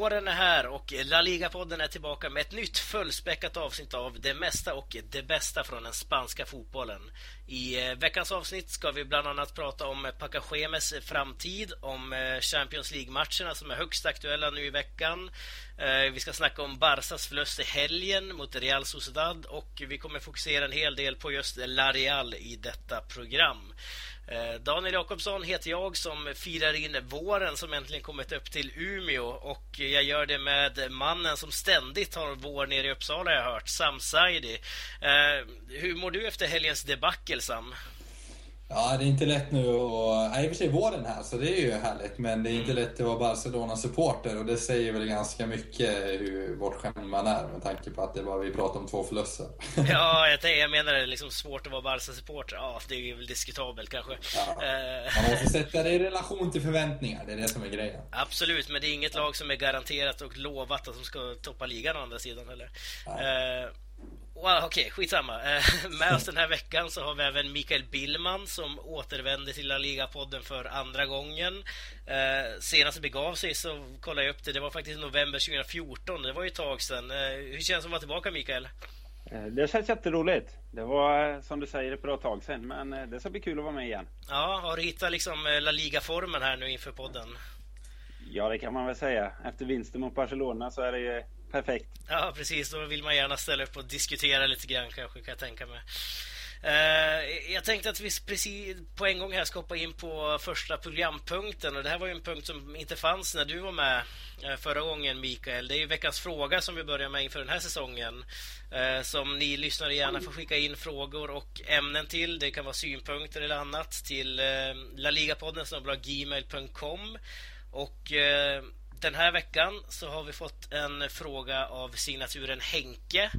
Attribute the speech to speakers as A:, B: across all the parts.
A: Våren är här och La Liga-podden är tillbaka med ett nytt fullspäckat avsnitt av det mesta och det bästa från den spanska fotbollen. I eh, veckans avsnitt ska vi bland annat prata om eh, Pacachemes framtid, om eh, Champions League-matcherna som är högst aktuella nu i veckan. Vi ska snacka om Barsas förlust i helgen mot Real Sociedad och vi kommer fokusera en hel del på just La Real i detta program. Eh, Daniel Jakobsson heter jag som firar in våren som äntligen kommit upp till Umeå och jag gör det med mannen som ständigt har vår nere i Uppsala jag hört, Sam Saidi. Eh, hur mår du efter helgens debacle Sam?
B: Ja, det är inte lätt nu att... Ja, I och för sig våren här, så det är ju härligt. Men det är inte mm. lätt att vara Barcelona-supporter och det säger väl ganska mycket hur bortskämd man är med tanke på att det var vi pratade om två förluster.
A: Ja, jag, tänkte, jag menar det är liksom svårt att vara Barca-supporter. Ja, det är väl diskutabelt kanske. Ja.
B: Eh. Man måste sätta det i relation till förväntningar, det är det som är grejen.
A: Absolut, men det är inget lag som är garanterat och lovat att de ska toppa ligan å andra sidan heller. Well, Okej, okay, skitsamma. Eh, med oss den här veckan så har vi även Mikael Billman som återvände till La Liga-podden för andra gången. Eh, senast det begav sig så kollade jag upp det. Det var faktiskt november 2014. Det var ju ett tag sedan. Eh, hur känns det att vara tillbaka, Mikael?
C: Det känns jätteroligt. Det var som du säger ett bra tag sedan, men det ska bli kul att vara med igen.
A: Ja, har du hittat liksom La Liga-formen här nu inför podden?
C: Ja, det kan man väl säga. Efter vinsten mot Barcelona så är det perfekt.
A: Ja, precis. Då vill man gärna ställa upp och diskutera lite grann kanske, kan jag tänka mig. Uh, jag tänkte att vi precis på en gång här ska hoppa in på första programpunkten och det här var ju en punkt som inte fanns när du var med uh, förra gången Mikael. Det är ju veckans fråga som vi börjar med inför den här säsongen. Uh, som ni lyssnare gärna får skicka in frågor och ämnen till. Det kan vara synpunkter eller annat till uh, laligapodden som gmail.com och den här veckan så har vi fått en fråga av signaturen Henke.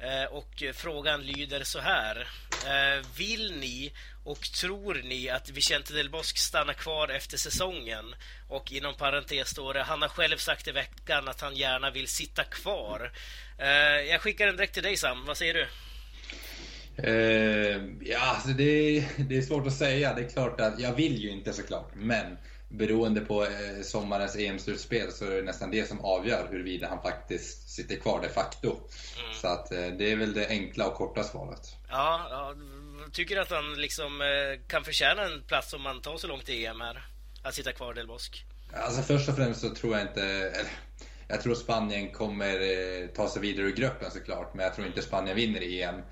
A: Eh, och frågan lyder så här. Eh, vill ni och tror ni att Vicente del Bosque stannar kvar efter säsongen? Och inom parentes står det, han har själv sagt i veckan att han gärna vill sitta kvar. Eh, jag skickar den direkt till dig Sam, vad säger du?
B: Uh, ja, alltså det, det, är svårt att säga. Det är klart att jag vill ju inte såklart, men beroende på eh, sommarens EM-slutspel så är det nästan det som avgör huruvida han faktiskt sitter kvar de facto. Mm. Så att eh, det är väl det enkla och korta svaret.
A: Ja, ja tycker att han liksom eh, kan förtjäna en plats om man tar så långt i EM här? Att sitta kvar Del Bosk?
B: Alltså först och främst så tror jag inte... Eller, jag tror Spanien kommer ta sig vidare ur gruppen såklart, men jag tror inte Spanien vinner EM.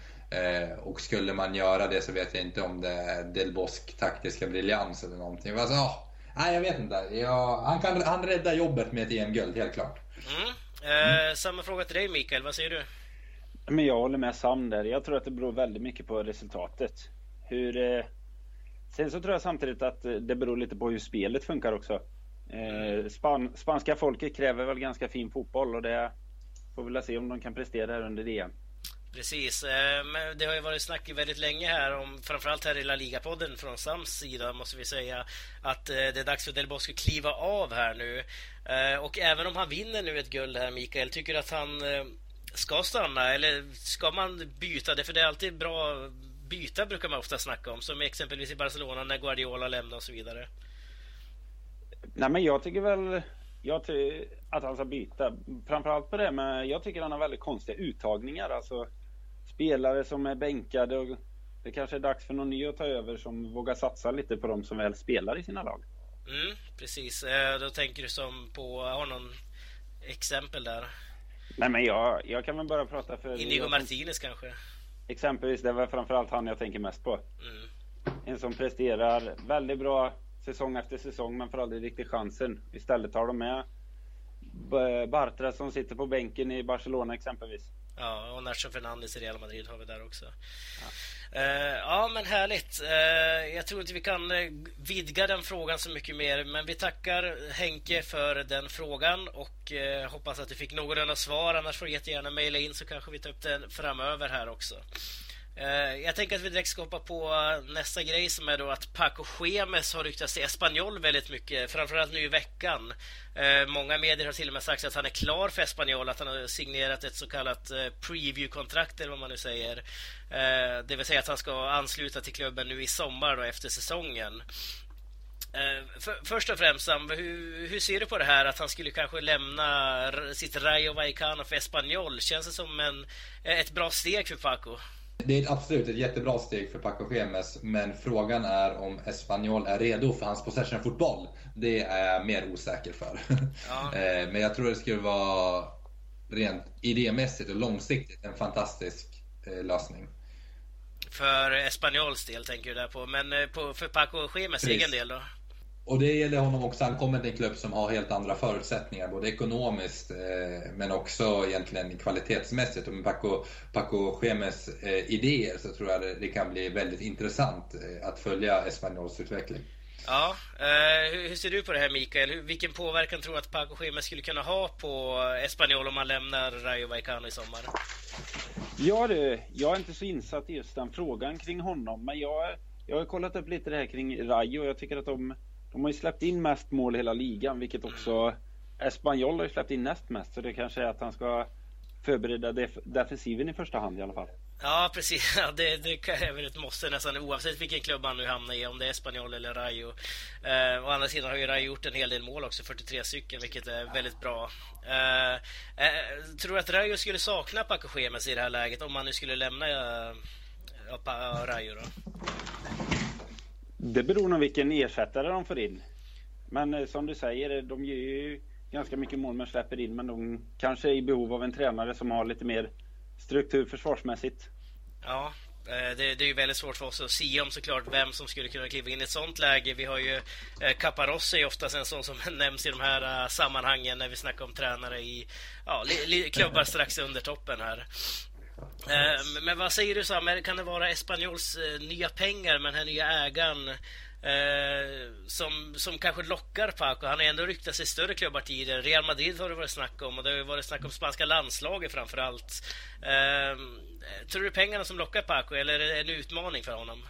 B: och skulle man göra det så vet jag inte om det är Del Bosk taktiska briljans eller någonting. Alltså, Nej, jag vet inte. Jag, han, kan, han räddar jobbet med ett EM-guld, helt klart.
A: Mm. Eh, samma fråga till dig, Mikael. Vad säger du?
C: Men jag håller med Sam där. Jag tror att det beror väldigt mycket på resultatet. Hur... Eh... Sen så tror jag samtidigt att det beror lite på hur spelet funkar också. Eh, span spanska folket kräver väl ganska fin fotboll och det får vi väl se om de kan prestera här under EM.
A: Precis, eh, men det har ju varit snack väldigt länge här om framförallt här i La Liga-podden från Sams sida måste vi säga att eh, det är dags för Del Bosque att kliva av här nu. Eh, och även om han vinner nu ett guld här Mikael, tycker du att han ska stanna eller ska man byta det? För det är alltid bra byta brukar man ofta snacka om som exempelvis i Barcelona när Guardiola lämnar och så vidare.
C: Nej men jag tycker väl jag ty att han ska byta. Framförallt på det men jag tycker han har väldigt konstiga uttagningar. Alltså, spelare som är bänkade och det kanske är dags för någon ny att ta över som vågar satsa lite på de som väl spelar i sina lag.
A: Mm, precis, eh, då tänker du som på, har någon exempel där?
C: Nej men jag, jag kan väl bara prata för...
A: Inigo Martinez kanske?
C: Exempelvis, det var framförallt han jag tänker mest på. Mm. En som presterar väldigt bra säsong efter säsong men får aldrig riktigt chansen. Istället tar de med Bartra som sitter på bänken i Barcelona exempelvis.
A: Ja, och Nacho Fernandes i Real Madrid har vi där också. Ja. Uh, ja, men härligt. Uh, jag tror inte vi kan uh, vidga den frågan så mycket mer, men vi tackar Henke för den frågan och hoppas att du fick någorlunda svar. Annars får du jättegärna mejla in så kanske vi tar upp den framöver här också. Eh, jag tänker att vi direkt ska hoppa på nästa grej som är då att Paco Schemes har ryktats till Espanyol väldigt mycket, framförallt nu i veckan. Eh, många medier har till och med sagt att han är klar för Espanyol, att han har signerat ett så kallat eh, preview-kontrakt eller vad man nu säger. Det vill säga att han ska ansluta till klubben nu i sommar då efter säsongen. För, först och främst, Sam, hur, hur, ser du på det här att han skulle kanske lämna sitt Rayo Vallecano för Espanyol? Känns det som en, ett bra steg för Paco?
B: Det är absolut ett jättebra steg för Paco Gemes, men frågan är om Espanyol är redo för hans possession-fotboll. Det är jag mer osäker för. Ja. Eh, men jag tror det skulle vara rent idémässigt och långsiktigt en fantastisk eh, lösning.
A: För Espanyols del tänker du där på, men eh, på, för Paco Gemes egen del då?
B: Och det gäller honom också. Han kommer till en klubb som har helt andra förutsättningar, både ekonomiskt eh, men också egentligen kvalitetsmässigt. Och med Paco, Paco Gemes eh, idéer så tror jag det, det kan bli väldigt intressant eh, att följa Espanyols utveckling.
A: Ja, eh, hur, hur, ser du på det här Mikael? Hur, vilken påverkan tror du att Paco Gemes skulle kunna ha på Espanyol om han lämnar Rayo Vallecano i sommar?
C: Ja du, jag är inte så insatt i just den frågan kring honom, men jag, jag har kollat upp lite det här kring Rayo och jag tycker att de de har ju släppt in mest mål i hela ligan, vilket också Espanyol har ju släppt in näst mest, så det kanske är att han ska förbereda def defensiven i första hand i alla fall.
A: Ja, precis. Ja, det, det är väl ett måste nästan oavsett vilken klubb han nu hamnar i, om det är Espanyol eller Rayo. Eh, å andra sidan har ju Rayo gjort en hel del mål också, 43 stycken, vilket är väldigt bra. Eh, eh, tror du att Rayo skulle sakna Paco Schemes i det här läget om han nu skulle lämna eh, Rayo då?
C: Det beror nog vilken ersättare de får in. Men eh, som du säger, eh, de ger ju ganska mycket mål men släpper in. Men de kanske är i behov av en tränare som har lite mer struktur försvarsmässigt.
A: Ja, eh, det, det, är ju väldigt svårt för oss att se om såklart vem som skulle kunna kliva in i ett sånt läge. Vi har ju Caparossi är oftast en sån som nämns i de här sammanhangen när vi snackar om tränare i ja, klubbar strax under toppen här. Eh, men vad säger du Sam, kan det vara Espanyols eh, nya pengar med den här nya ägaren eh, som, som kanske lockar Paco? Han har ändå ryktat sig större klubbar tidigare. Real Madrid har det varit snack om och det har varit snack om spanska landslaget framför allt. Eh, tror du pengarna som lockar Paco eller är det en utmaning för honom?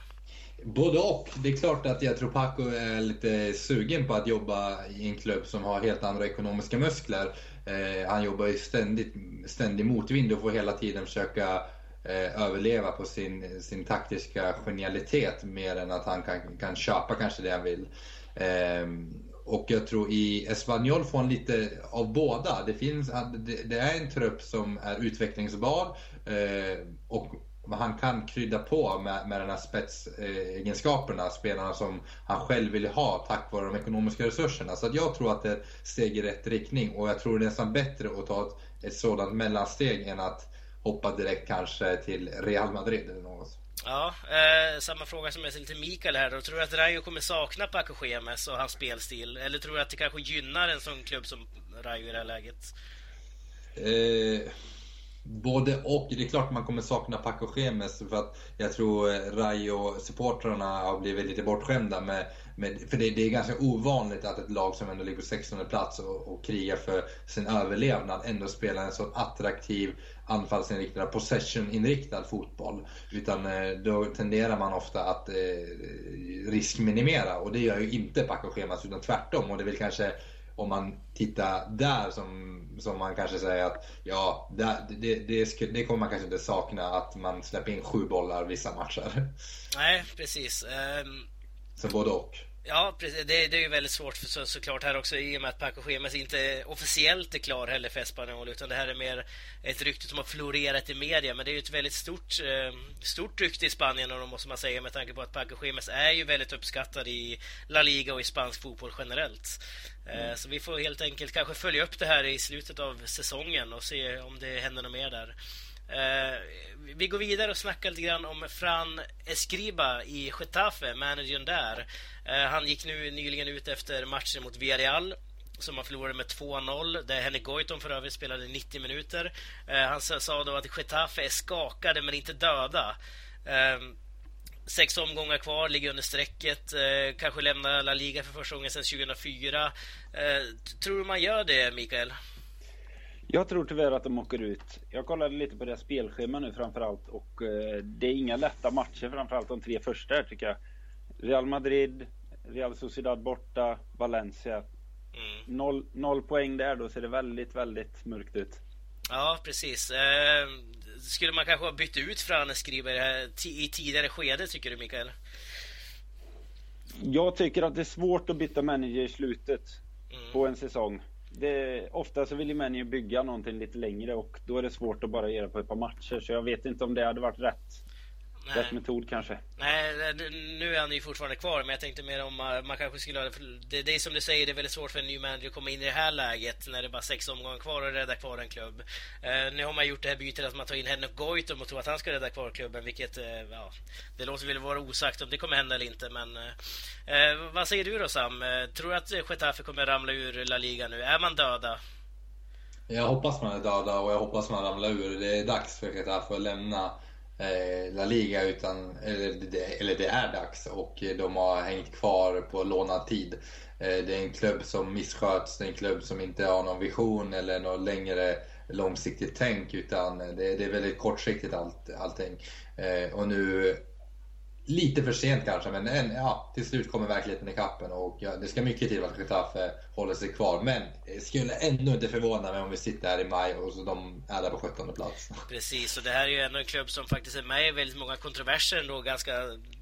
B: Både och. Det är klart att jag tror Paco är lite sugen på att jobba i en klubb som har helt andra ekonomiska muskler. Eh, han jobbar ju ständigt, ständig motvind och får hela tiden försöka eh, överleva på sin, sin taktiska genialitet mer än att han kan, kan köpa kanske det han vill. Eh, och jag tror i Espanyol får han lite av båda. Det, finns, det, det är en trupp som är utvecklingsbar eh, och han kan krydda på med, med den här spetsegenskaperna, spelarna som han själv vill ha tack vare de ekonomiska resurserna. Så jag tror att det är ett steg i rätt riktning och jag tror det är nästan bättre att ta ett, ett sådant mellansteg än att hoppa direkt kanske till Real Madrid eller något.
A: Ja, eh, samma fråga som jag ställde till Mikael här då. Tror du att Rayo kommer sakna Paco Gemes och hans spelstil? Eller tror du att det kanske gynnar en sån klubb som Rayo i det här läget?
B: Eh Både och. Det är klart man kommer sakna Paco Gemes för att jag tror eh, Rayo-supportrarna har blivit lite bortskämda med, med för det, det, är ganska ovanligt att ett lag som ändå ligger på 16 plats och, och krigar för sin överlevnad ändå spelar en så attraktiv anfallsinriktad, possession-inriktad fotboll. Utan eh, då tenderar man ofta att eh, riskminimera och det gör ju inte Paco Gemes utan tvärtom. Och det är väl kanske om man tittar där som, som man kanske säger att ja, det, det, det, det kommer man kanske inte sakna att man släpper in sju bollar vissa matcher.
A: Nej, precis. Um...
B: Så både och.
A: Ja, precis. Det, det är ju väldigt svårt för, så, såklart här också i och med att Paco Schemes inte officiellt är klar heller för Espanyol utan det här är mer ett rykte som har florerat i media. Men det är ju ett väldigt stort, eh, stort rykte i Spanien och måste man säga med tanke på att Paco Schemes är ju väldigt uppskattad i La Liga och i spansk fotboll generellt. Eh, mm. Så vi får helt enkelt kanske följa upp det här i slutet av säsongen och se om det händer något mer där. Eh, vi går vidare och snackar lite grann om Fran Escriba i Getafe, managern där. Eh, han gick nu nyligen ut efter matchen mot Villarreal som han förlorade med 2-0, där Henrik Goitom för övrigt spelade 90 minuter. Eh, han sa då att Getafe är skakade men inte döda. Sex omgångar kvar, ligger under strecket. kanske lämnar La Liga för första gången sedan 2004. tror du man gör det, Mikael?
C: Jag tror tyvärr att de åker ut. Jag kollade lite på deras spelschema nu framförallt och eh, det är inga lätta matcher framförallt de tre första här tycker jag. Real Madrid, Real Sociedad borta, Valencia. Mm. Noll, noll poäng där, då ser det väldigt, väldigt mörkt ut.
A: Ja, precis. Eh, skulle man kanske ha bytt ut Frane Skriver i tidigare skede, tycker du Mikael?
C: Jag tycker att det är svårt att byta manager i slutet mm. på en säsong. Det, ofta så vill ju manager bygga någonting lite längre och då är det svårt att bara göra på ett par matcher. Så jag vet inte om det hade varit rätt Nej. rätt metod kanske.
A: Nej, nu är han ju fortfarande kvar, men jag tänkte mer om man, man kanske skulle ha det. Det är som du säger, det är väldigt svårt för en ny manager att komma in i det här läget när det är bara sex omgångar kvar och rädda kvar en klubb. Uh, nu har man gjort det här bytet att man tar in Henrik Goitom och tror att han ska rädda kvar klubben, vilket, uh, ja, det låter väl vara osagt om det kommer hända eller inte, men uh, vad säger du då Sam? tror du att Getafe kommer ramla ur La Liga nu? Är man döda?
B: Jag hoppas man är döda och jag hoppas man ramlar ur. Det är dags för Getafe att lämna Eh, Eh, La Liga utan, eller det, eller det är dags och de har hängt kvar på lånad tid. Eh, det är en klubb som missköts, det är en klubb som inte har någon vision eller något längre långsiktigt tänk utan det, det är väldigt kortsiktigt allt, allting. Eh, och nu lite för sent kanske, men en, ja, till slut kommer verkligheten ikapp en och ja, det ska mycket till att Getafe håller sig kvar. Men det skulle ändå inte förvåna mig om vi sitter här i maj och så de är där på 17 plats.
A: Precis, och det här är ju ändå en klubb som faktiskt är med i väldigt många kontroverser ändå ganska,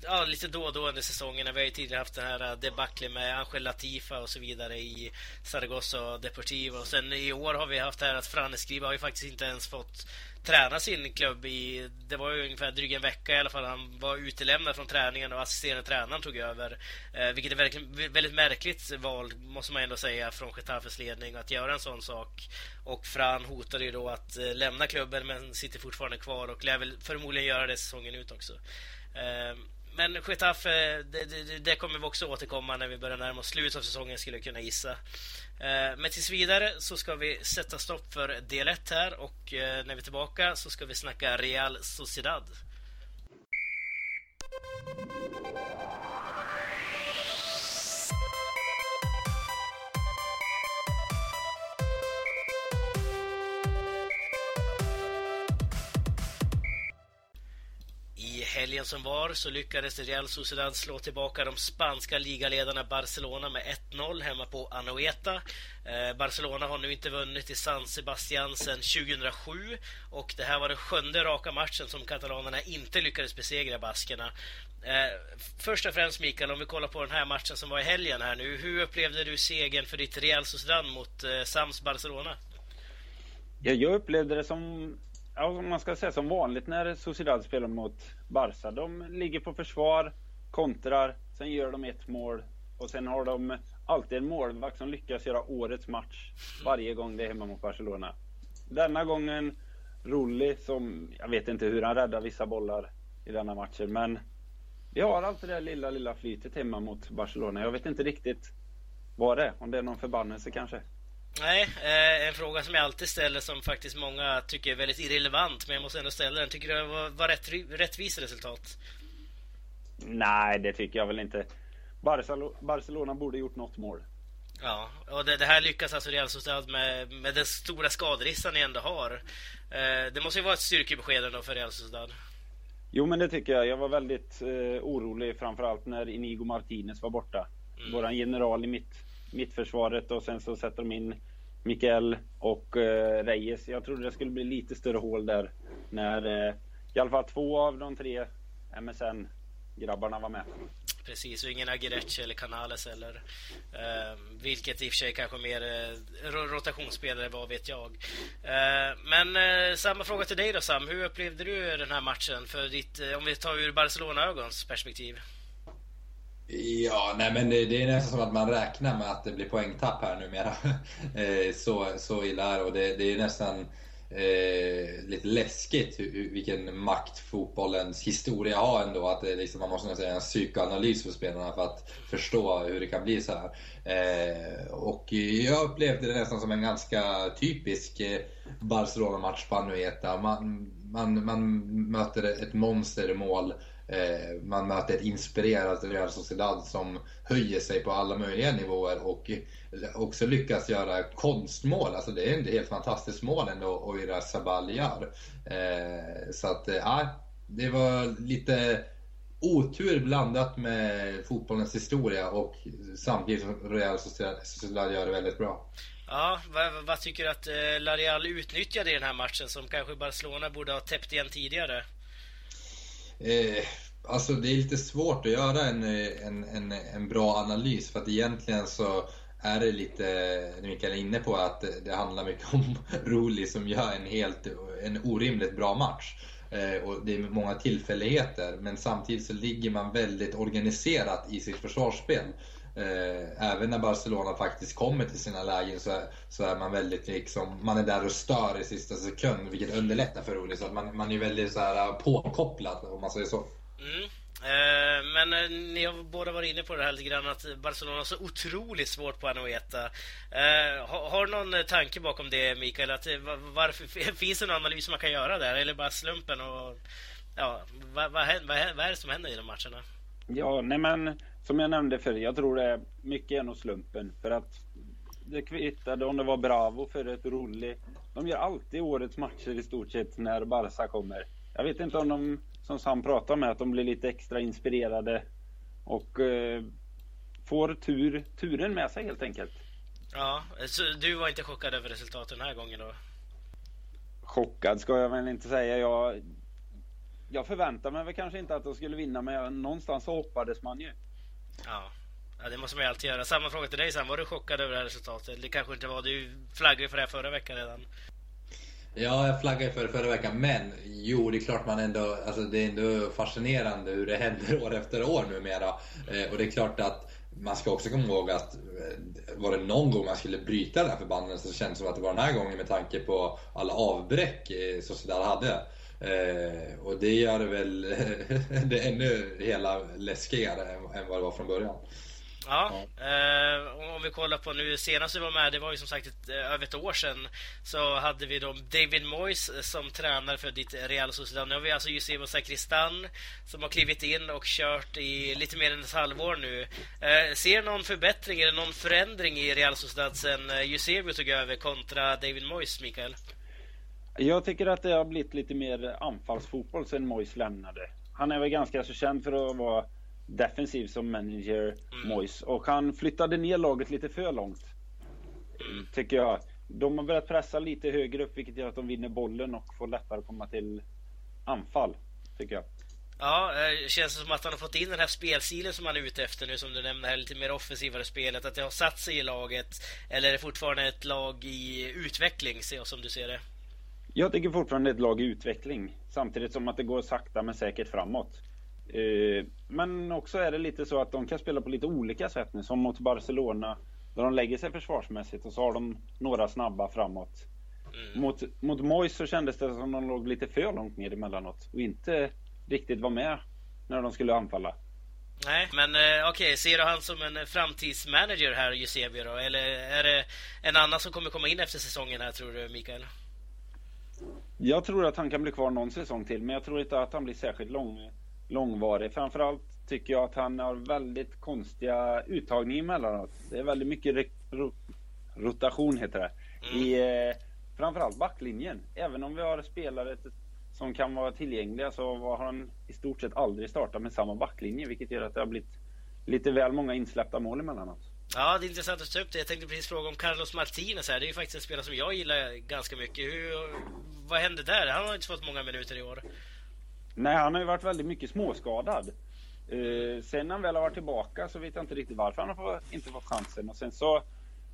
A: ja, lite då och då under säsongerna. Vi har ju tidigare haft den här eh, debaclet med Angel Latifa och så vidare i Zaragoza och Deportivo. Och sen i år har vi haft det här att Franne Skriva har ju faktiskt inte ens fått träna sin klubb i, det var ju ungefär drygt en vecka i alla fall. Han var utelämnad från träningen och assisterande tränaren tog över. Eh, vilket är väldigt, väldigt märkligt val, måste man ändå säga, från Getafes ledning att göra en sån sak. Och Fran hotade ju då att eh, lämna klubben men sitter fortfarande kvar och lär väl förmodligen göra det säsongen ut också. Ehm, men Getafe, det, det, det, kommer vi också återkomma när vi börjar närma oss slutet av säsongen skulle jag kunna gissa. Eh, men tills vidare så ska vi sätta stopp för del 1 här och eh, när vi är tillbaka så ska vi snacka Real Sociedad. Helgen som var så lyckades Real Sociedad slå tillbaka de spanska ligaledarna Barcelona med 1-0 hemma på Anoeta. Eh, Barcelona har nu inte vunnit i San Sebastian sedan 2007 och det här var den sjunde raka matchen som katalanerna inte lyckades besegra baskerna. Eh, först och främst Mikael, om vi kollar på den här matchen som var i helgen här nu. Hur upplevde du segern för ditt Real Sociedad mot eh, Sams Barcelona?
C: Ja, jag upplevde det som ja, man ska säga som vanligt när Sociedad spelar mot Barca. De ligger på försvar, kontrar, sen gör de ett mål och sen har de alltid en målvakt som lyckas göra årets match varje gång det är hemma mot Barcelona. Denna gången Rulli som, jag vet inte hur han räddar vissa bollar i denna matchen men vi har alltid det lilla, lilla flytet hemma mot Barcelona. Jag vet inte riktigt vad det är, om det är någon förbannelse kanske.
A: Nej, eh, en fråga som jag alltid ställer som faktiskt många tycker är väldigt irrelevant, men jag måste ändå ställa den. Tycker du det var, var rätt, rättvist resultat?
C: Nej, det tycker jag väl inte. Barcelona borde gjort något mål.
A: Ja, och det, det här lyckas alltså Real Sociedad med, med den stora skaderistan ni ändå har. Eh, det måste ju vara ett styrkebesked ändå för Real Sociedad.
C: Jo, men det tycker jag. Jag var väldigt eh, orolig, framförallt när Inigo Martinez var borta. Mm. Våran general i mitt mittförsvaret och sen så sätter de in Mikael och eh, Reyes. Jag trodde det skulle bli lite större hål där när eh, i alla fall två av de tre MSN-grabbarna var med.
A: Precis, och ingen Aguirreche eller Canales eller eh, vilket i och för sig kanske mer eh, rotationsspelare, vad vet jag. Eh, men eh, samma fråga till dig då Sam, hur upplevde du den här matchen för ditt, eh, om vi tar ur Barcelona-ögons perspektiv?
B: Ja, nej men det, det, är nästan som att man räknar med att det blir poängtapp här numera. Eh, så, så illa är och det, det är nästan eh, lite läskigt hur, vilken makt fotbollens historia har ändå. Att det liksom, man måste säga en psykoanalys för spelarna för att förstå hur det kan bli så här. Eh, och jag upplevde det nästan som en ganska typisk eh, Barcelona-match på Anueta. Man, man, man möter ett monstermål Eh, man möter ett inspirerat Real Sociedad som höjer sig på alla möjliga nivåer och eh, också lyckas göra konstmål. Alltså det är ett helt fantastiskt mål ändå Oira Sabal gör. Eh, så att, eh, ja, det var lite otur blandat med fotbollens historia och samtidigt som Real Sociedad gör det väldigt bra.
A: Ja, vad, vad tycker du att eh, Lareal utnyttjade i den här matchen som kanske Barcelona borde ha täppt igen tidigare?
B: Eh, Alltså det är lite svårt att göra en, eh, en, en, en bra analys för att egentligen så är det lite, det Mikael är inne på, att det handlar mycket om Roli som gör en helt, en orimligt bra match. Eh, och det är många tillfälligheter, men samtidigt så ligger man väldigt organiserat i sitt försvarsspel. Eh, även när Barcelona faktiskt kommer till sina lägen så är, så är man väldigt liksom, man är där och stör i sista sekund, vilket underlättar för Roli. Så att man, man är väldigt så här eh, påkopplad, om man säger så.
A: Mm. Eh, men eh, ni har båda varit inne på det här lite grann att Barcelona har så otroligt svårt på Anoeta. Eh, har, du någon eh, tanke bakom det Mikael? Att, varför, finns det någon analys man kan göra där? Eller bara slumpen? Och, ja, vad, vad, vad, vad är det som händer i de matcherna?
C: Ja, nej men som jag nämnde förr, jag tror det är mycket är nog slumpen. För att det kvittade om det var Bravo för ett Rulli. De gör alltid årets matcher i stort sett när Barca kommer. Jag vet inte om de som Sam pratar med, att de blir lite extra inspirerade och eh, får tur, turen med sig helt enkelt.
A: Ja, så du var inte chockad över resultatet den här gången då?
C: Chockad ska jag väl inte säga. Jag, jag förväntade mig väl kanske inte att de skulle vinna, men någonstans så hoppades man ju.
A: Ja. ja, det måste man ju alltid göra. Samma fråga till dig Sam. Var du chockad över det här resultatet? Det kanske inte var. Du flaggade för det här förra veckan redan.
B: Ja, jag flaggade för det förra veckan, men jo, det är klart man ändå, alltså det är ändå fascinerande hur det händer år efter år numera. Eh, och det är klart att man ska också komma ihåg att eh, var det någon gång man skulle bryta den här förbannelsen så känns det som att det var den här gången med tanke på alla avbräck eh, Sociedad hade. Eh, och det gör det väl det ännu hela läskigare än vad det var från början.
A: Ja, eh, om vi kollar på nu senast vi var med, det var ju som sagt ett, eh, över ett år sedan, så hade vi då David Moyes som tränare för ditt Real Sociedad. Nu har vi alltså Eusebio Sakristan som har klivit in och kört i lite mer än ett halvår nu. Eh, ser någon förbättring eller någon förändring i Real Sociedad sen eh, Eusebio tog över kontra David Moyes, Mikael?
C: Jag tycker att det har blivit lite mer anfallsfotboll sen Moyes lämnade. Han är väl ganska så känd för att vara defensiv som manager, mm. Moyes. Och han flyttade ner laget lite för långt. Mm. Tycker jag. De har börjat pressa lite högre upp vilket gör att de vinner bollen och får lättare att komma till anfall. Tycker jag.
A: Ja, det eh, känns som att han har fått in den här spelstilen som han är ute efter nu, som du nämnde här, lite mer offensivare spelet. Att det har satt sig i laget. Eller är det fortfarande ett lag i utveckling, som du ser det?
C: Jag tycker fortfarande ett lag i utveckling. Samtidigt som att det går sakta men säkert framåt. Eh, men också är det lite så att de kan spela på lite olika sätt nu, som mot Barcelona. Där de lägger sig försvarsmässigt och så har de några snabba framåt. Mm. Mot, mot Mois så kändes det som de låg lite för långt ner emellanåt och inte riktigt var med när de skulle anfalla.
A: Nej, men eh, okej, okay, ser du han som en framtidsmanager här, Eusebio då? Eller är det en annan som kommer komma in efter säsongen här, tror du, Mikael?
C: Jag tror att han kan bli kvar någon säsong till, men jag tror inte att han blir särskilt lång långvarig. Framförallt tycker jag att han har väldigt konstiga uttagningar emellanåt. Det är väldigt mycket rotation heter det. Mm. I eh, framförallt backlinjen. Även om vi har spelare som kan vara tillgängliga så har han i stort sett aldrig startat med samma backlinje vilket gör att det har blivit lite väl många insläppta mål emellanåt.
A: Ja, det är intressant att ta upp det. Jag tänkte precis fråga om Carlos Martinez här. Det är ju faktiskt en spelare som jag gillar ganska mycket. Hur, vad hände där? Han har inte fått många minuter i år.
C: Nej, han har ju varit väldigt mycket småskadad. Uh, sen när han väl har varit tillbaka så vet jag inte riktigt varför han har inte fått chansen. Och sen så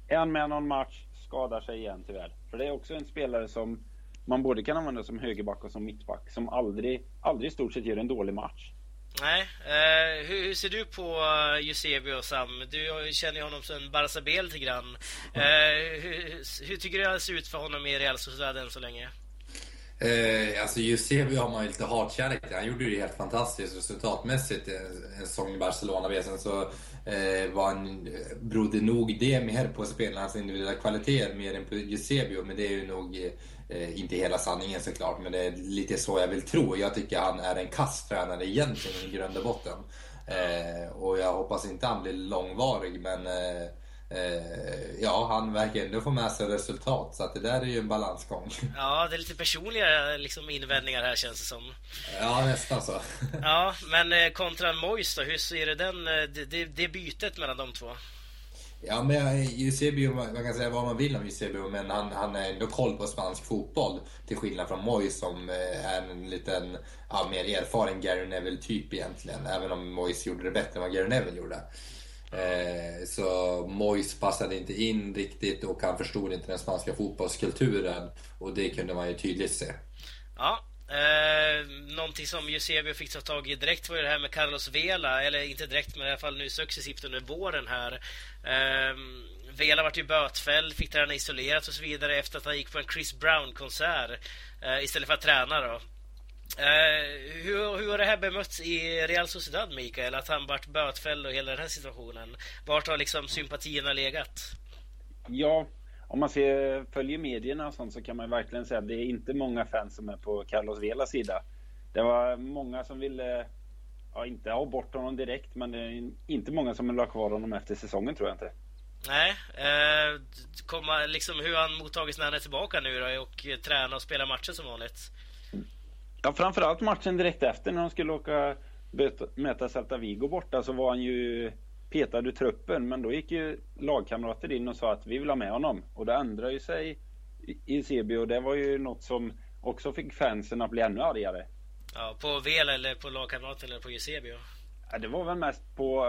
C: är han med någon match, skadar sig igen tyvärr. För det är också en spelare som man både kan använda som högerback och som mittback. Som aldrig, aldrig i stort sett gör en dålig match.
A: Nej. eh, hur, hur, ser du på uh, Eusebio Sam? Du känner ju honom som Barca lite grann. Eh, hur, hur, tycker du det ser ut för honom i Real Sociedad än så länge?
B: Eh, alltså Eusebio har man ju lite hatkärlek till. Han gjorde ju helt fantastiskt resultatmässigt eh, en säsong i Barcelona. Sen så eh, var han, eh, berodde nog det mer på spelarnas individuella kvaliteter mer än på Eusebio. Men det är ju nog eh, inte hela sanningen såklart. Men det är lite så jag vill tro. Jag tycker han är en kasstränare egentligen i grund och botten. Eh, och jag hoppas inte han blir långvarig men eh, eh, ja, han verkar ändå få med sig resultat. Så att det där är ju en balansgång.
A: Ja, det är lite personliga liksom, invändningar här känns det som.
B: Ja, nästan så.
A: ja, men eh, kontra Mois då, hur ser du den, eh, det, det, det bytet mellan de två?
B: Ja, men Eusebio, man kan säga vad man vill om Eusebio, men han, han har ändå koll på spansk fotboll. Till skillnad från Moy som eh, är en liten, ja, mer erfaren Gary Neville-typ egentligen. Även om Moyes gjorde det bättre än vad Gary Neville gjorde. Eh, så Moyes passade inte in riktigt och han förstod inte den spanska fotbollskulturen. Och det kunde man ju tydligt se.
A: Ja, Eh, någonting som Eusebio fick ta tag i direkt var ju det här med Carlos Vela, eller inte direkt men i alla fall nu successivt under våren här. Eh, Vela vart ju bötfälld, fick träna isolerat och så vidare efter att han gick på en Chris Brown-konsert eh, istället för att träna då. Eh, hur, hur har det här bemötts i Real Sociedad, Mikael? Att han vart bötfälld och hela den här situationen. Vart har liksom sympatierna legat?
C: Ja, om man ser, följer medierna och sånt så kan man verkligen säga att det är inte många fans som är på Carlos Velas sida. Det var många som ville, ja, inte ha bort honom direkt, men det är inte många som vill ha kvar honom efter säsongen tror jag inte.
A: Nej, eh, komma, liksom hur han mottagits när han är tillbaka nu då och träna och spela matcher som vanligt?
C: Ja, framförallt matchen direkt efter när de skulle åka möta Celta Vigo borta så var han ju petad ur truppen. Men då gick ju lagkamrater in och sa att vi vill ha med honom. Och det ändrade ju sig i CB och det var ju något som också fick fansen att bli ännu argare.
A: Ja, på Vela eller på lagkamraten eller på Eusebio?
C: Ja, det var väl mest på,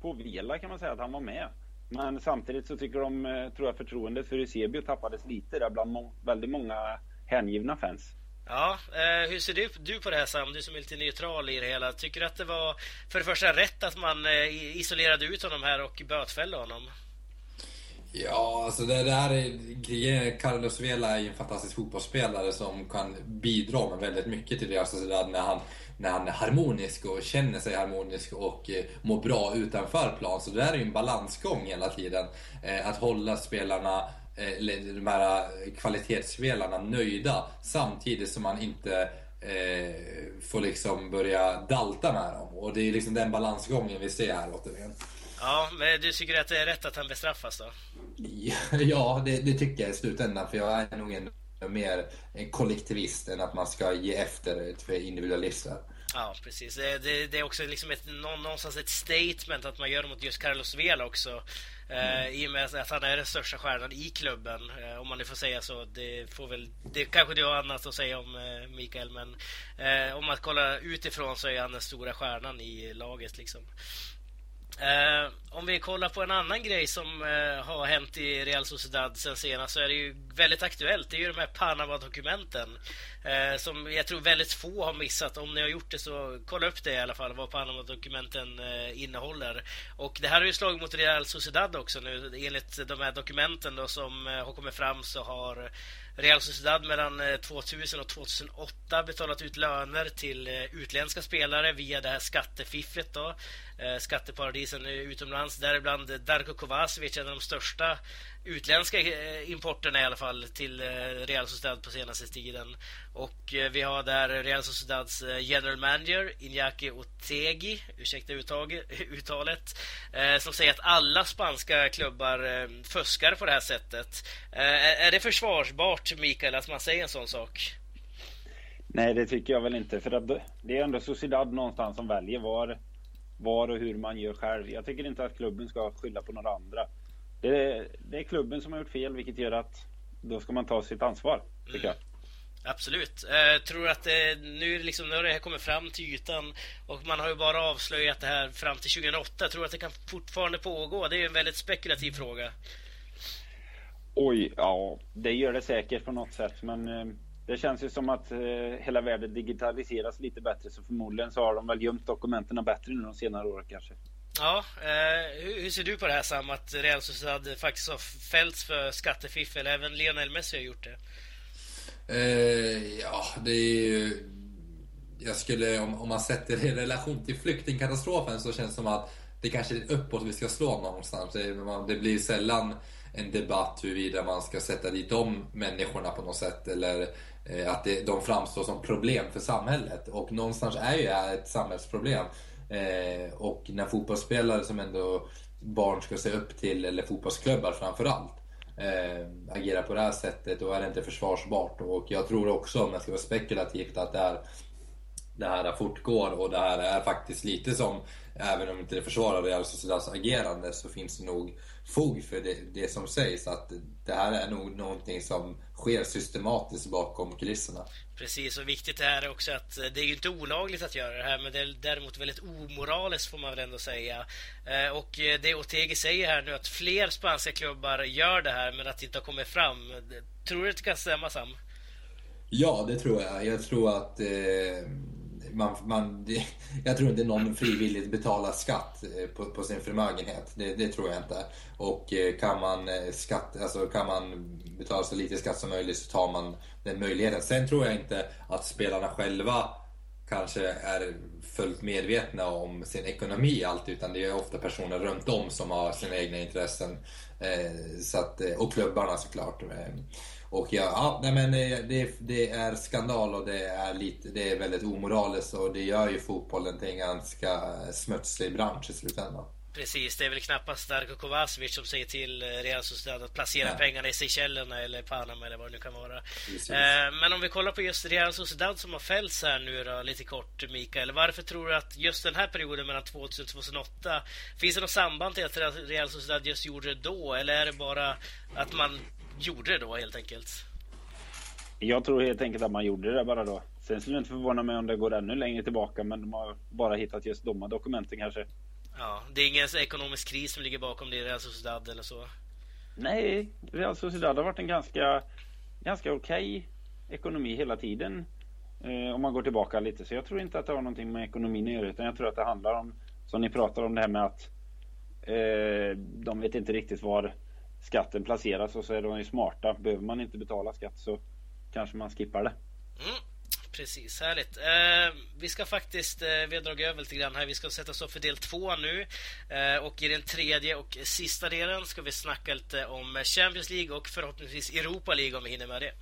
C: på Vela kan man säga att han var med. Men samtidigt så tycker de, eh, tror jag, förtroendet för Eusebio tappades lite där bland må väldigt många hängivna fans.
A: Ja, eh, hur ser du, du på det här Sam? Du som är lite neutral i det hela. Tycker du att det var för det första rätt att man eh, isolerade ut honom här och bötfällde honom?
B: Ja, alltså det, det här är... Carlos Vela är ju en fantastisk fotbollsspelare som kan bidra med väldigt mycket till Real alltså, Sociedad när han, när han är harmonisk och känner sig harmonisk och eh, mår bra utanför plan. Så det här är ju en balansgång hela tiden. Eh, att hålla spelarna Eh, de här eh, kvalitetsspelarna nöjda samtidigt som man inte eh, får liksom börja dalta med dem. Och det är liksom den balansgången vi ser här återigen.
A: Ja, men du tycker att det är rätt att han bestraffas då?
B: Ja, det, det tycker jag i slutändan. För jag är nog en mer kollektivist än att man ska ge efter för individualister.
A: Ja, precis. Det, det, är också liksom ett, någonstans ett statement att man gör det mot just Carlos Vela också. Mm. Uh, I och med att han är den största stjärnan i klubben, uh, om man nu får säga så. Det, får väl, det kanske du har annat att säga om, uh, Mikael, men om man kollar utifrån så är han den stora stjärnan i laget. Liksom. Eh, om vi kollar på en annan grej som eh, har hänt i Real Sociedad sen senast så är det ju väldigt aktuellt. Det är ju de här Panama-dokumenten eh, som jag tror väldigt få har missat. Om ni har gjort det så kolla upp det i alla fall, vad Panama-dokumenten eh, innehåller. Och det här har ju slagit mot Real Sociedad också nu. Enligt de här dokumenten då, som eh, har kommit fram så har Real Sociedad mellan eh, 2000 och 2008 betalat ut löner till eh, utländska spelare via det här skattefifflet då. Eh, skatteparadisen utomlands, däribland Darko Kovacevic, en av de största utländska eh, importerna i alla fall till eh, Real Sociedad på senaste tiden. Och eh, vi har där Real Sociedads general manager Iñaki Otegi, ursäkta uttalet, som säger att alla spanska klubbar fuskar på det här sättet. Är det försvarsbart, Mikael, att man säger en sån sak?
C: Nej, det tycker jag väl inte. För det är ändå Sociedad någonstans som väljer var, var och hur man gör själv. Jag tycker inte att klubben ska skylla på några andra. Det är, det är klubben som har gjort fel, vilket gör att då ska man ta sitt ansvar, tycker mm. jag.
A: Absolut. Jag tror att det, nu, liksom, när det här kommer fram till ytan och man har ju bara avslöjat det här fram till 2008. Jag tror att det kan fortfarande pågå. Det är ju en väldigt spekulativ fråga.
C: Oj, ja, det gör det säkert på något sätt. Men eh, det känns ju som att eh, hela världen digitaliseras lite bättre. Så förmodligen så har de väl gömt dokumenten bättre nu de senare åren kanske.
A: Ja, eh, hur, ser du på det här Sam, att Real Sociedad faktiskt har fällts för skattefiffel? Även Lionel Messi har gjort det.
B: Eh, ja, det är ju... Jag skulle, om, om man sätter det i relation till flyktingkatastrofen så känns det som att det kanske är uppåt vi ska slå någonstans. Det, det blir sällan en debatt huruvida man ska sätta dit de människorna på något sätt eller eh, att det, de framstår som problem för samhället. Och någonstans är ju det här ett samhällsproblem. Eh, och när fotbollsspelare som ändå barn ska se upp till, eller fotbollsklubbar framförallt, eh, agerar på det här sättet, då är det inte försvarsbart. Och jag tror också, om jag ska vara spekulativt, att det här, det här fortgår och det här är faktiskt lite som, även om inte det försvarar Real Sociedads agerande, så finns det nog fog för det, det som sägs. Att det här är nog någonting som sker systematiskt bakom kulisserna.
A: Precis, och viktigt är också att det är ju inte olagligt att göra det här, men det är däremot väldigt omoraliskt får man väl ändå säga. Eh, och det Otegi säger här nu, att fler spanska klubbar gör det här, men att det inte har kommit fram. Tror du att det kan stämma, Sam?
B: Ja, det tror jag. Jag tror att eh, man, man, det, jag tror inte någon frivilligt betalar skatt eh, på, på sin förmögenhet. Det, det, tror jag inte. Och eh, kan man, eh, skatt, alltså kan man betala så lite skatt som möjligt så tar man den möjligheten. Sen tror jag inte att spelarna själva kanske är fullt medvetna om sin ekonomi alltid utan det är ofta personer runt om som har sina egna intressen. så att, och klubbarna såklart. Och ja, ja nej men det, det, är skandal och det är, lite, det är väldigt omoraliskt och det gör ju fotbollen till en ganska smutsig bransch i slutändan.
A: Precis, det är väl knappast Darko Kovacevic som säger till Real Sociedad att placera ja. pengarna i Seychellerna eller Panama eller vad det nu kan vara. Precis. Eh, men om vi kollar på just Real Sociedad som har fällts här nu då, lite kort Mikael. Varför tror du att just den här perioden mellan 2000 och 2008, finns det något samband till att Real Sociedad just gjorde det då? Eller är det bara att man gjorde det då helt enkelt?
C: Jag tror helt enkelt att man gjorde det bara då. Sen skulle det inte förvåna mig om det går ännu längre tillbaka men de har bara hittat just de dokumenten kanske.
A: Ja, det är ingen ekonomisk kris som ligger bakom det i Real Sociedad eller så?
C: Nej, Real Sociedad har varit en ganska, ganska okej okay ekonomi hela tiden. Eh, om man går tillbaka lite. Så jag tror inte att det har någonting med ekonomin att göra utan jag tror att det handlar om, som ni pratar om det här med att eh, de vet inte riktigt var skatten placeras och så är de ju smarta. Behöver man inte betala skatt så kanske man skippar det.
A: Mm, precis, härligt. Eh, vi ska faktiskt, eh, vi har dragit över lite grann här. Vi ska sätta oss upp för del två nu. Eh, och i den tredje och sista delen ska vi snacka lite om Champions League och förhoppningsvis Europa League om vi hinner med det.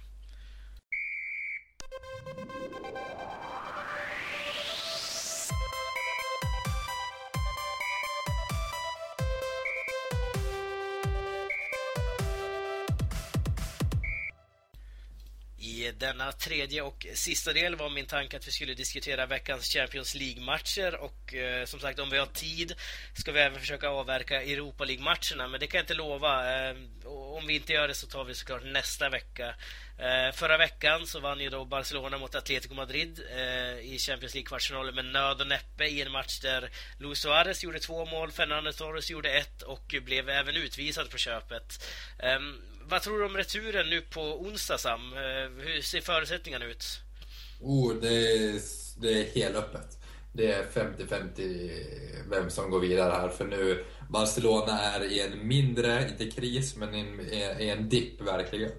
A: Denna tredje och sista del var min tanke att vi skulle diskutera veckans Champions League-matcher och eh, som sagt om vi har tid ska vi även försöka avverka Europa League-matcherna men det kan jag inte lova. Eh, om vi inte gör det så tar vi såklart nästa vecka. Eh, förra veckan så vann ju då Barcelona mot Atletico Madrid eh, i Champions League-kvartsfinalen med nöd och näppe i en match där Luis Suarez gjorde två mål, Fernando Torres gjorde ett och blev även utvisad på köpet. Ehm, vad tror du om returen nu på onsdag, Sam? Eh, hur ser förutsättningarna ut?
B: Oh, det är, det är helt öppet. Det är 50-50 vem som går vidare här. För nu, Barcelona är i en mindre, inte kris, men i en, dipp verkligen.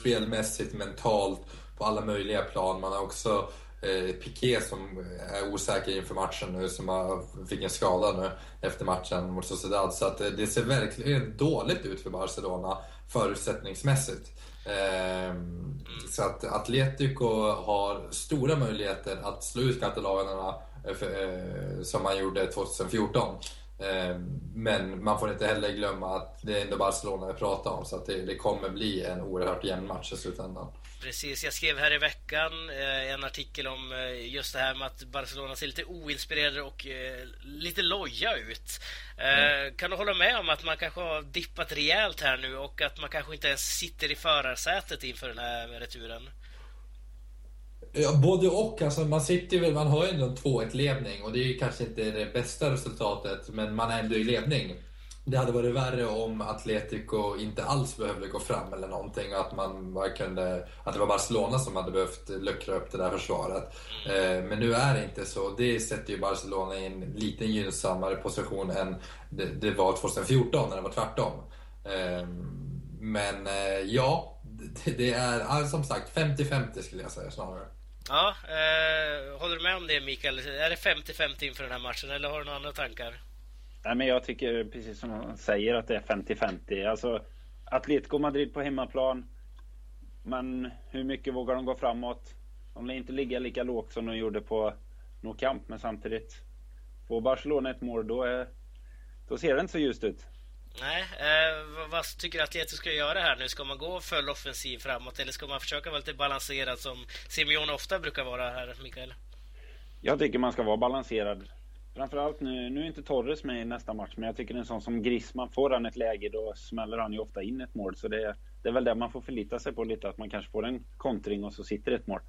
B: Spelmässigt, mentalt, på alla möjliga plan. Man har också eh, Piqué som är osäker inför matchen nu, som har, fick en skada nu efter matchen mot Sociedad. Så att eh, det ser verkligen dåligt ut för Barcelona förutsättningsmässigt. Ehm, så att Atletico har stora möjligheter att slå ut katalanerna eh, eh, som man gjorde 2014. Ehm, men man får inte heller glömma att det är ändå Barcelona vi pratar om så att det, det kommer bli en oerhört jämn match i slutändan.
A: Precis, jag skrev här i veckan eh, en artikel om eh, just det här med att Barcelona ser lite oinspirerade och eh, lite loja ut. Mm. Kan du hålla med om att man kanske har dippat rejält här nu och att man kanske inte ens sitter i förarsätet inför den här returen?
B: Ja, både och. Alltså, man sitter väl, man har ju ändå en 2-1 ledning och det är kanske inte det bästa resultatet, men man är ändå i ledning. Det hade varit värre om Atletico inte alls behövde gå fram eller någonting och att, man bara kunde, att det var Barcelona som hade behövt luckra upp det där försvaret. Eh, men nu är det inte så. Det sätter ju Barcelona i en lite gynnsammare position än det, det var 2014 när det var tvärtom. Eh, men eh, ja, det, det är som sagt 50-50 skulle jag säga snarare.
A: Ja, eh, håller du med om det Mikael? Är det 50-50 inför den här matchen eller har du några andra tankar?
C: Nej, men jag tycker precis som han säger att det är 50-50. Alltså Atletico Madrid på hemmaplan. Men hur mycket vågar de gå framåt? De lär inte ligga lika lågt som de gjorde på Nou Camp, men samtidigt. Får Barcelona ett mål då, är, då ser det inte så ljust ut.
A: Nej, eh, vad tycker du Atletico ska göra här nu? Ska man gå full offensiv framåt eller ska man försöka vara lite balanserad som Simeone ofta brukar vara här, Mikael?
C: Jag tycker man ska vara balanserad. Framförallt nu, nu är inte Torres med i nästa match, men jag tycker en sån som Griezmann, får han ett läge då smäller han ju ofta in ett mål. Så det, det är väl det man får förlita sig på lite, att man kanske får en kontring och så sitter ett mål.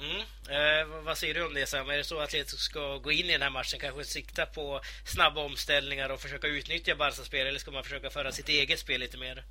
A: Mm. Eh, vad säger du om det Sam? Är det så att Atletico ska gå in i den här matchen, kanske sikta på snabba omställningar och försöka utnyttja Barcas spel, eller ska man försöka föra sitt eget spel lite mer?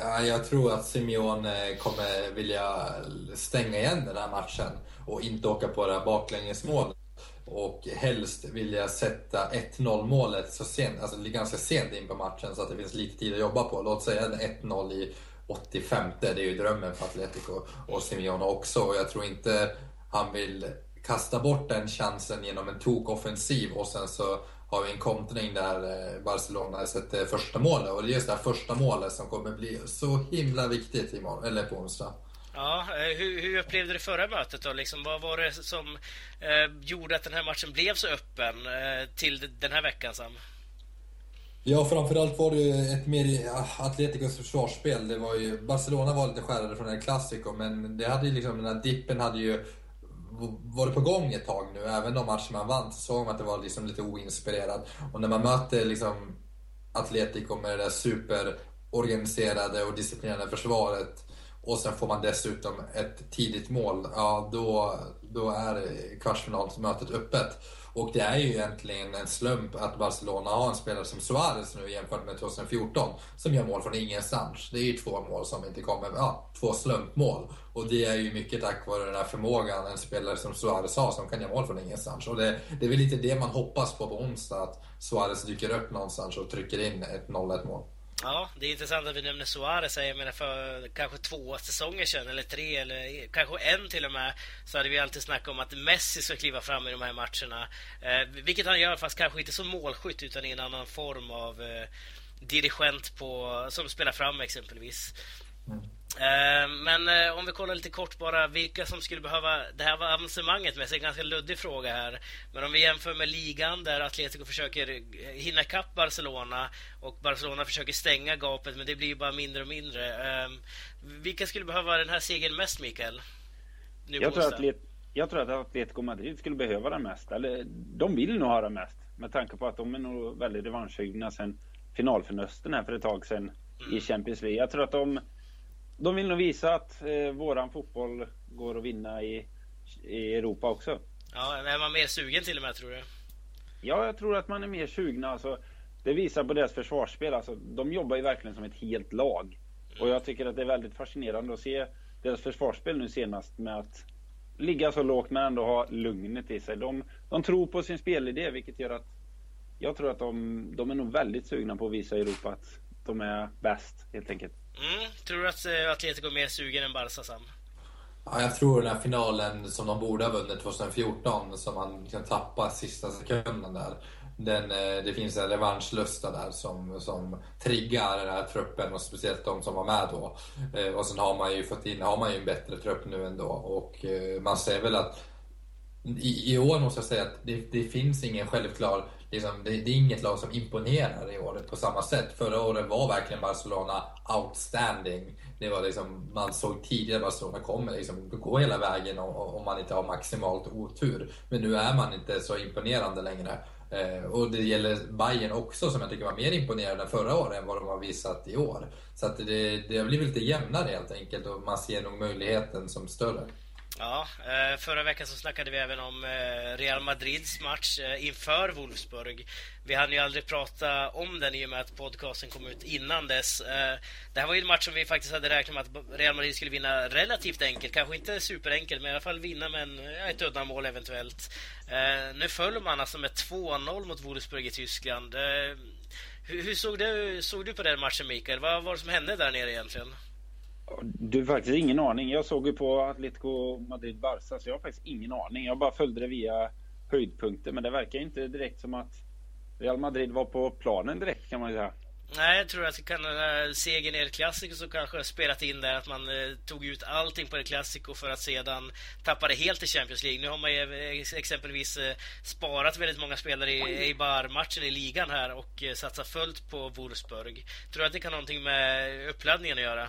B: Ja, jag tror att Simeone kommer vilja stänga igen den här matchen och inte åka på det här baklängesmålet. Och helst vilja sätta 1-0 målet så sent, alltså ganska sent in på matchen så att det finns lite tid att jobba på. Låt säga 1-0 i 85, det är ju drömmen för Atletico och Simeone också. Och jag tror inte han vill kasta bort den chansen genom en tokoffensiv och sen så har vi en kontring där eh, Barcelona sätter första målet. Och det är just det här första målet som kommer bli så himla viktigt imorgon, eller på onsdag.
A: Ja, eh, hur, hur upplevde du förra mötet då? Liksom, vad var det som eh, gjorde att den här matchen blev så öppen eh, till den här veckan, Sam?
B: Ja, framförallt var det ju ett mer Atleticos försvarsspel. Det var ju, Barcelona var lite skärrade från El Clasico, men det hade ju liksom, den här dippen hade ju varit på gång ett tag nu. Även de matcher man vann så såg man att det var liksom lite oinspirerat. Och när man möter liksom Atletico med det där superorganiserade och disciplinerade försvaret och sen får man dessutom ett tidigt mål, ja då, då är kvartsfinalsmötet öppet. Och det är ju egentligen en slump att Barcelona har en spelare som Suarez nu jämfört med 2014 som gör mål från ingenstans. Det är ju två mål som inte kommer, ja, två slumpmål. Och det är ju mycket tack vare den här förmågan en spelare som Suarez har som kan göra mål från ingenstans. Och det, det är väl lite det man hoppas på på onsdag, att Suarez dyker upp någonstans och trycker in ett 0-1 mål.
A: Ja, det är intressant att vi nämner Suarez. Jag menar för kanske två säsonger sedan, eller tre, eller kanske en till och med, så hade vi alltid snackat om att Messi ska kliva fram i de här matcherna. Eh, vilket han gör, fast kanske inte som målskytt, utan i en annan form av eh, dirigent på, som spelar fram exempelvis. Mm. Eh, men eh, om vi kollar lite kort bara vilka som skulle behöva det här avancemanget med sig. En ganska luddig fråga här. Men om vi jämför med ligan där Atletico försöker hinna ikapp Barcelona och Barcelona försöker stänga gapet men det blir bara mindre och mindre. Eh, vilka skulle behöva den här segern mest, Mikael?
C: Nu jag, tror att jag tror att Atletico Madrid skulle behöva den mest. Eller de vill nog ha den mest. Med tanke på att de är nog väldigt revanschsugna sen finalförlusten här för ett tag sedan mm. i Champions League. Jag tror att de de vill nog visa att eh, våran fotboll går att vinna i, i Europa också.
A: Ja, är man mer sugen till och med tror du?
C: Ja, jag tror att man är mer sugna. Alltså, det visar på deras försvarsspel. Alltså, de jobbar ju verkligen som ett helt lag. Och jag tycker att det är väldigt fascinerande att se deras försvarsspel nu senast med att ligga så lågt men ändå ha lugnet i sig. De, de tror på sin spelidé vilket gör att jag tror att de, de är nog väldigt sugna på att visa Europa att de är bäst helt enkelt.
A: Mm. Tror du att eh, Atletico är mer sugen än Barca, Sam?
B: Ja, jag tror den här finalen som de borde ha vunnit 2014, som man kan tappa sista sekunden där. Den, eh, det finns en revanschlusta där som, som triggar den här truppen och speciellt de som var med då. Eh, och sen har man ju fått in har man ju en bättre trupp nu ändå och eh, man ser väl att i, i år måste jag säga att det, det finns ingen självklar liksom, det, det, är inget lag som imponerar i år på samma sätt. Förra året var verkligen Barcelona outstanding. Det var liksom, man såg tidigare att Barcelona kommer liksom gå hela vägen om, man inte har maximalt otur. Men nu är man inte så imponerande längre. Eh, och det gäller Bayern också som jag tycker var mer imponerande förra året än vad de har visat i år. Så att det, det har blivit lite jämnare helt enkelt och man ser nog möjligheten som större.
A: Ja, eh, förra veckan så snackade vi även om eh, Real Madrids match eh, inför Wolfsburg. Vi hann ju aldrig prata om den i och med att podcasten kom ut innan dess. Det här var ju en match som vi faktiskt hade räknat med att Real Madrid skulle vinna relativt enkelt. Kanske inte superenkelt, men i alla fall vinna med en, ett uddamål eventuellt. Nu föll man alltså med 2-0 mot Wolfsburg i Tyskland. Hur såg du, såg du på den matchen, Mikael? Vad var det som hände där nere egentligen?
C: Du har faktiskt ingen aning. Jag såg ju på Atletico Madrid-Barca så jag har faktiskt ingen aning. Jag bara följde det via höjdpunkter men det verkar inte direkt som att Real Madrid var på planen direkt kan man ju säga.
A: Nej, jag tror att det kan segern i El Clasico som kanske har spelat in där att man eh, tog ut allting på El Clasico för att sedan tappa det helt i Champions League. Nu har man ju eh, exempelvis eh, sparat väldigt många spelare i Eibar-matchen i ligan här och eh, satsat fullt på Wolfsburg. Tror du att det kan ha någonting med uppladdningen att göra?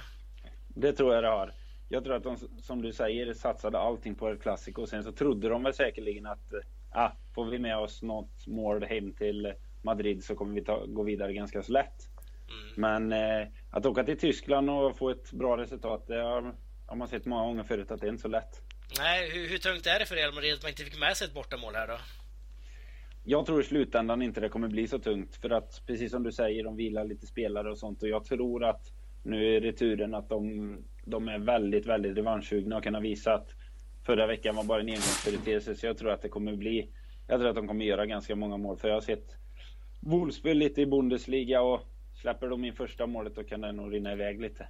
C: Det tror jag det har. Jag tror att de, som du säger, satsade allting på El Clasico. Sen så trodde de väl säkerligen att, ah, får vi med oss något mål hem till Madrid så kommer vi ta, gå vidare ganska så lätt. Mm. Men eh, att åka till Tyskland och få ett bra resultat, det har, har man sett många gånger förut att det är inte så lätt.
A: Nej, hur, hur tungt är det för Real Madrid att man inte fick med sig ett bortamål här då?
C: Jag tror i slutändan inte det kommer bli så tungt för att precis som du säger, de vilar lite spelare och sånt och jag tror att nu är det turen att de, de är väldigt, väldigt revanschsugna och kan visa att förra veckan var bara en engångsföreteelse så jag tror att det kommer bli jag tror att de kommer göra ganska många mål för jag har sett Wolfsburg lite i Bundesliga och släpper de in första målet då kan det nog rinna iväg lite.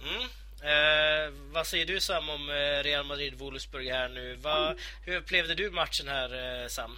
A: Mm. Eh, vad säger du Sam om eh, Real Madrid-Wolfsburg här nu? Va, hur upplevde du matchen här eh, Sam?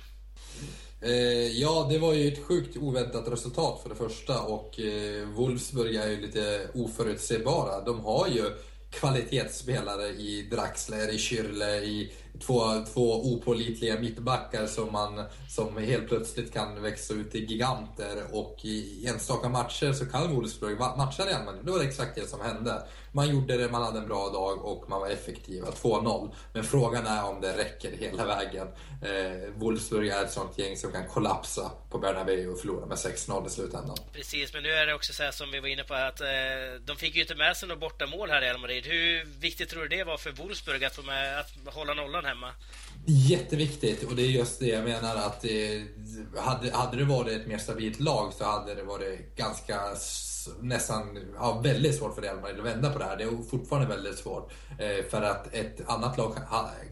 B: Eh, ja, det var ju ett sjukt oväntat resultat för det första och eh, Wolfsburg är ju lite oförutsägbara. De har ju kvalitetsspelare i Draxler, i Kyrle, i två, två opålitliga mittbackar som, man, som helt plötsligt kan växa ut till giganter och i enstaka matcher så kan Wolfsburg matcha Real Madrid. Det var exakt det som hände. Man gjorde det, man hade en bra dag och man var effektiva. 2-0. Men frågan är om det räcker hela vägen. Eh, Wolfsburg är ett sånt gäng som kan kollapsa på Bernabéu och förlora med 6-0 i slutändan.
A: Precis, men nu är det också så här som vi var inne på att eh, de fick ju inte med sig något bortamål här i Real Madrid. Hur viktigt tror du det var för Wolfsburg att, få med, att hålla nollan hemma?
B: Jätteviktigt och det är just det jag menar att det, hade, hade det varit ett mer stabilt lag så hade det varit ganska nästan ja, väldigt svårt för Real Madrid att vända på det här. Det är fortfarande väldigt svårt. Eh, för att ett annat lag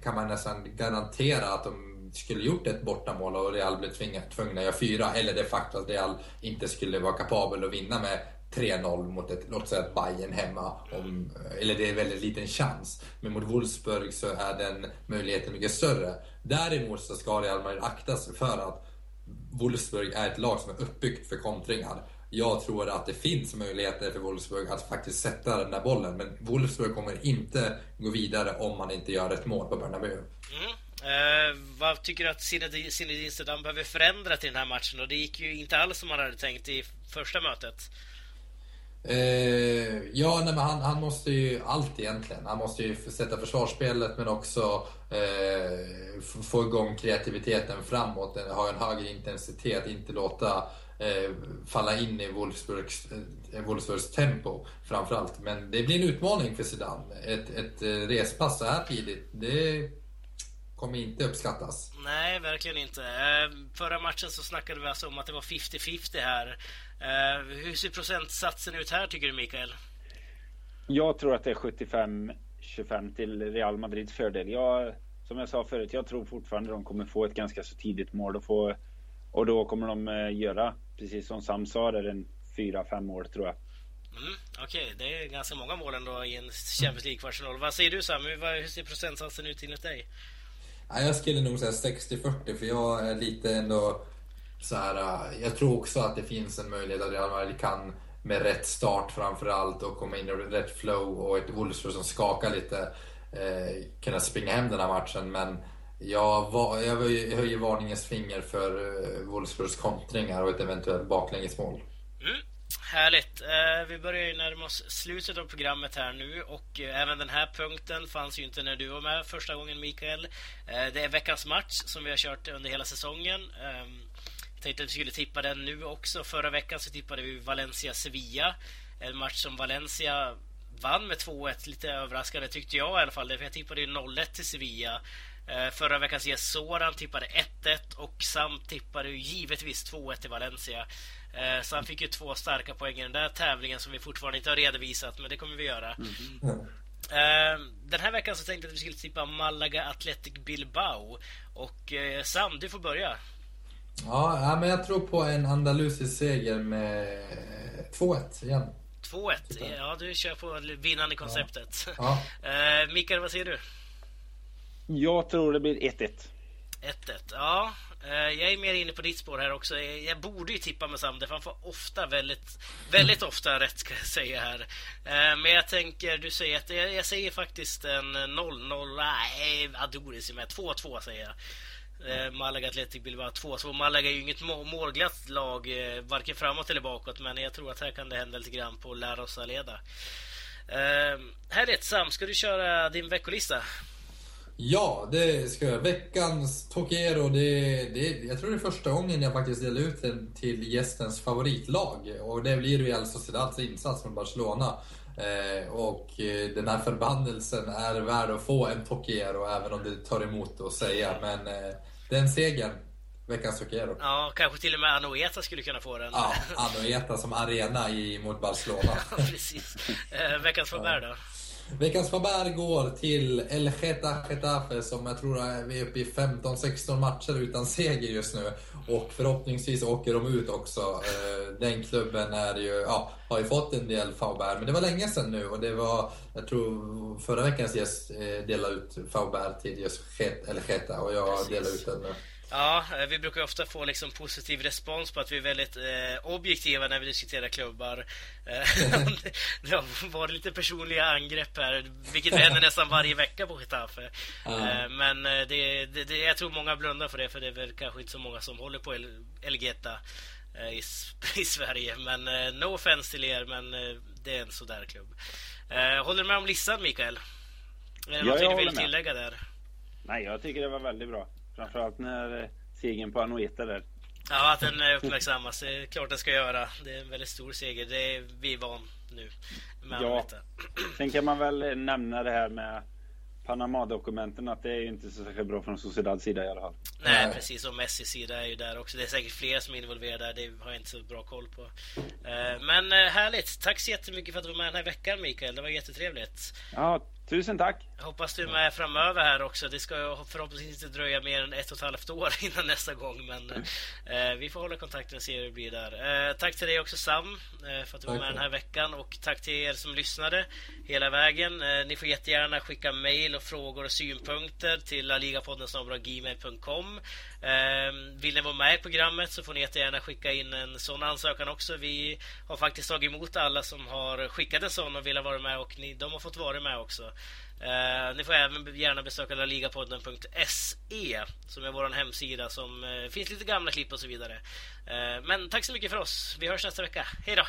B: kan man nästan garantera att de skulle gjort ett bortamål och Real blev tvungna att göra fyra. Eller det faktum att Real inte skulle vara kapabel att vinna med 3-0 mot ett, låt säga Bayern hemma. Om, eh, eller det är en väldigt liten chans. Men mot Wolfsburg så är den möjligheten mycket större. Däremot så ska Real Madrid akta sig för att Wolfsburg är ett lag som är uppbyggt för kontringar. Jag tror att det finns möjligheter för Wolfsburg att faktiskt sätta den där bollen. Men Wolfsburg kommer inte gå vidare om man inte gör ett mål på Bernabéu.
A: Mm. Eh, vad tycker du att Zinedine Zidane behöver förändra till den här matchen? Och det gick ju inte alls som man hade tänkt i första mötet.
B: Eh, ja, nej, men han, han, måste ju allt egentligen. Han måste ju sätta försvarsspelet men också eh, få igång kreativiteten framåt. Ha en högre intensitet, inte låta eh, falla in i Wolfsburgs, eh, Wolfsburgs tempo framförallt. Men det blir en utmaning för Zidane. Ett, ett eh, respass så här tidigt, det kommer inte uppskattas.
A: Nej, verkligen inte. Eh, förra matchen så snackade vi alltså om att det var 50-50 här. Eh, hur ser procentsatsen ut här tycker du Mikael?
C: Jag tror att det är 75-25 till Real Madrids fördel. Jag, som jag sa förut, jag tror fortfarande de kommer få ett ganska så tidigt mål och, få, och då kommer de eh, göra, precis som Sam sa, det en 4-5 mål tror jag.
A: Mm, Okej, okay. det är ganska många mål ändå i en Champions League-kvartsfinal. Vad säger du Sam? Hur, hur ser procentsatsen ut enligt dig?
B: Ja, jag skulle nog säga 60-40 för jag är lite ändå så här, äh, jag tror också att det finns en möjlighet att Real Madrid kan med rätt start framförallt och komma in i rätt flow och ett Wolfsburg som skakar lite eh, kunna springa hem den här matchen. Men jag, var, jag höjer varningens finger för eh, Wolfsburgs kontringar och ett eventuellt baklängesmål.
A: Mm. Härligt! Eh, vi börjar ju närma oss slutet av programmet här nu och eh, även den här punkten fanns ju inte när du var med första gången Mikael. Eh, det är veckans match som vi har kört under hela säsongen. Ehm, jag tänkte att vi skulle tippa den nu också. Förra veckan så tippade vi Valencia-Sevilla. En match som Valencia vann med 2-1. Lite överraskande tyckte jag i alla fall. Jag tippade ju 0-1 till Sevilla. Förra veckans gäst Soran tippade 1-1 och Sam tippade ju givetvis 2-1 till Valencia. Eh, så han fick ju två starka poäng i den där tävlingen som vi fortfarande inte har redovisat, men det kommer vi göra. Mm. Den här veckan så tänkte jag att vi skulle tippa Malaga Athletic Bilbao. Och eh, Sam, du får börja.
B: Ja, men jag tror på en andalusisk seger med 2-1 igen.
A: 2-1? Ja, du kör på vinnande konceptet. Ja. Ja. Mikael, vad säger du?
C: Jag tror det blir 1-1.
A: 1-1, ja. Eh, jag är mer inne på ditt spår här också. Eh, jag borde ju tippa med Sam, för han får ofta väldigt, väldigt ofta rätt ska jag säga här. Eh, men jag tänker, du säger att jag, säger faktiskt en 0-0, nej, Adoris är med. 2-2 säger jag. Malaga Athletic Bilbao 2-2. Malaga är ju inget målglatt lag, varken framåt eller bakåt, men jag tror att här kan det hända lite grann på La Rosaleda. Härligt! Sam, ska du köra din veckolista?
B: Ja, det ska jag. Veckans Tokero, det, det, jag tror det är första gången jag faktiskt delar ut den till gästens favoritlag. Och det blir Real Sociedads insats mot Barcelona. Eh, och eh, den här förbannelsen är värd att få en Tokero, även om det tar emot att säga. Men eh, den segern, veckans Tokero.
A: Ja, kanske till och med Anoeta skulle kunna få den.
B: Ja, Anoeta som arena i, mot Barcelona.
A: ja, precis. Eh, veckans Faber då?
B: Veckans Faber går till El Geta Getafe som jag tror är vi är uppe i 15-16 matcher utan seger just nu. Och förhoppningsvis åker de ut också. Eh, den klubben är ju, ja, har ju fått en del Faber, men det var länge sedan nu och det var, jag tror förra veckans gäst eh, delade ut Faber till just El Geta och jag Precis. delade ut den nu.
A: Ja, eh, vi brukar ofta få liksom positiv respons på att vi är väldigt eh, objektiva när vi diskuterar klubbar. Eh, det har varit lite personliga angrepp här, vilket händer nästan varje vecka på Getafe. Eh, men det, det, det, jag tror många blundar för det, för det är väl kanske inte så många som håller på El, Elgeta eh, i, i, Sverige. Men eh, no offense till er, men det är en sådär klubb. håller du med om listan, Mikael? Är det ja, något du vill tillägga där?
C: Nej, jag tycker det var väldigt bra. Framförallt när eh, segern på Anoeta där.
A: Ja, att den eh, uppmärksammas. Det är klart den ska göra. Det är en väldigt stor seger. Det är vi van nu med ja. Anoeta.
C: Sen kan man väl nämna det här med Panama-dokumenten att det är ju inte så särskilt bra från Sociedads sida i alla fall.
A: Nej, precis. Och Messis sida är ju där också. Det är säkert fler som är involverade där. Det har jag inte så bra koll på. Eh, men härligt. Tack så jättemycket för att du var med den här veckan, Mikael. Det var jättetrevligt.
C: Ja, Tusen tack!
A: Jag hoppas du är med framöver här också. Det ska förhoppningsvis inte dröja mer än ett och ett halvt år innan nästa gång. Men eh, vi får hålla kontakten och se hur det blir där. Eh, tack till dig också Sam eh, för att du var med den här veckan. Och tack till er som lyssnade hela vägen. Eh, ni får jättegärna skicka mejl och frågor och synpunkter till laligapodden.gmail.com eh, Vill ni vara med i programmet så får ni jättegärna skicka in en sån ansökan också. Vi har faktiskt tagit emot alla som har skickat en sån och vill vara med och ni, de har fått vara med också. Eh, ni får även gärna besöka laligapodden.se som är vår hemsida som eh, finns lite gamla klipp och så vidare. Eh, men tack så mycket för oss. Vi hörs nästa vecka. Hej då!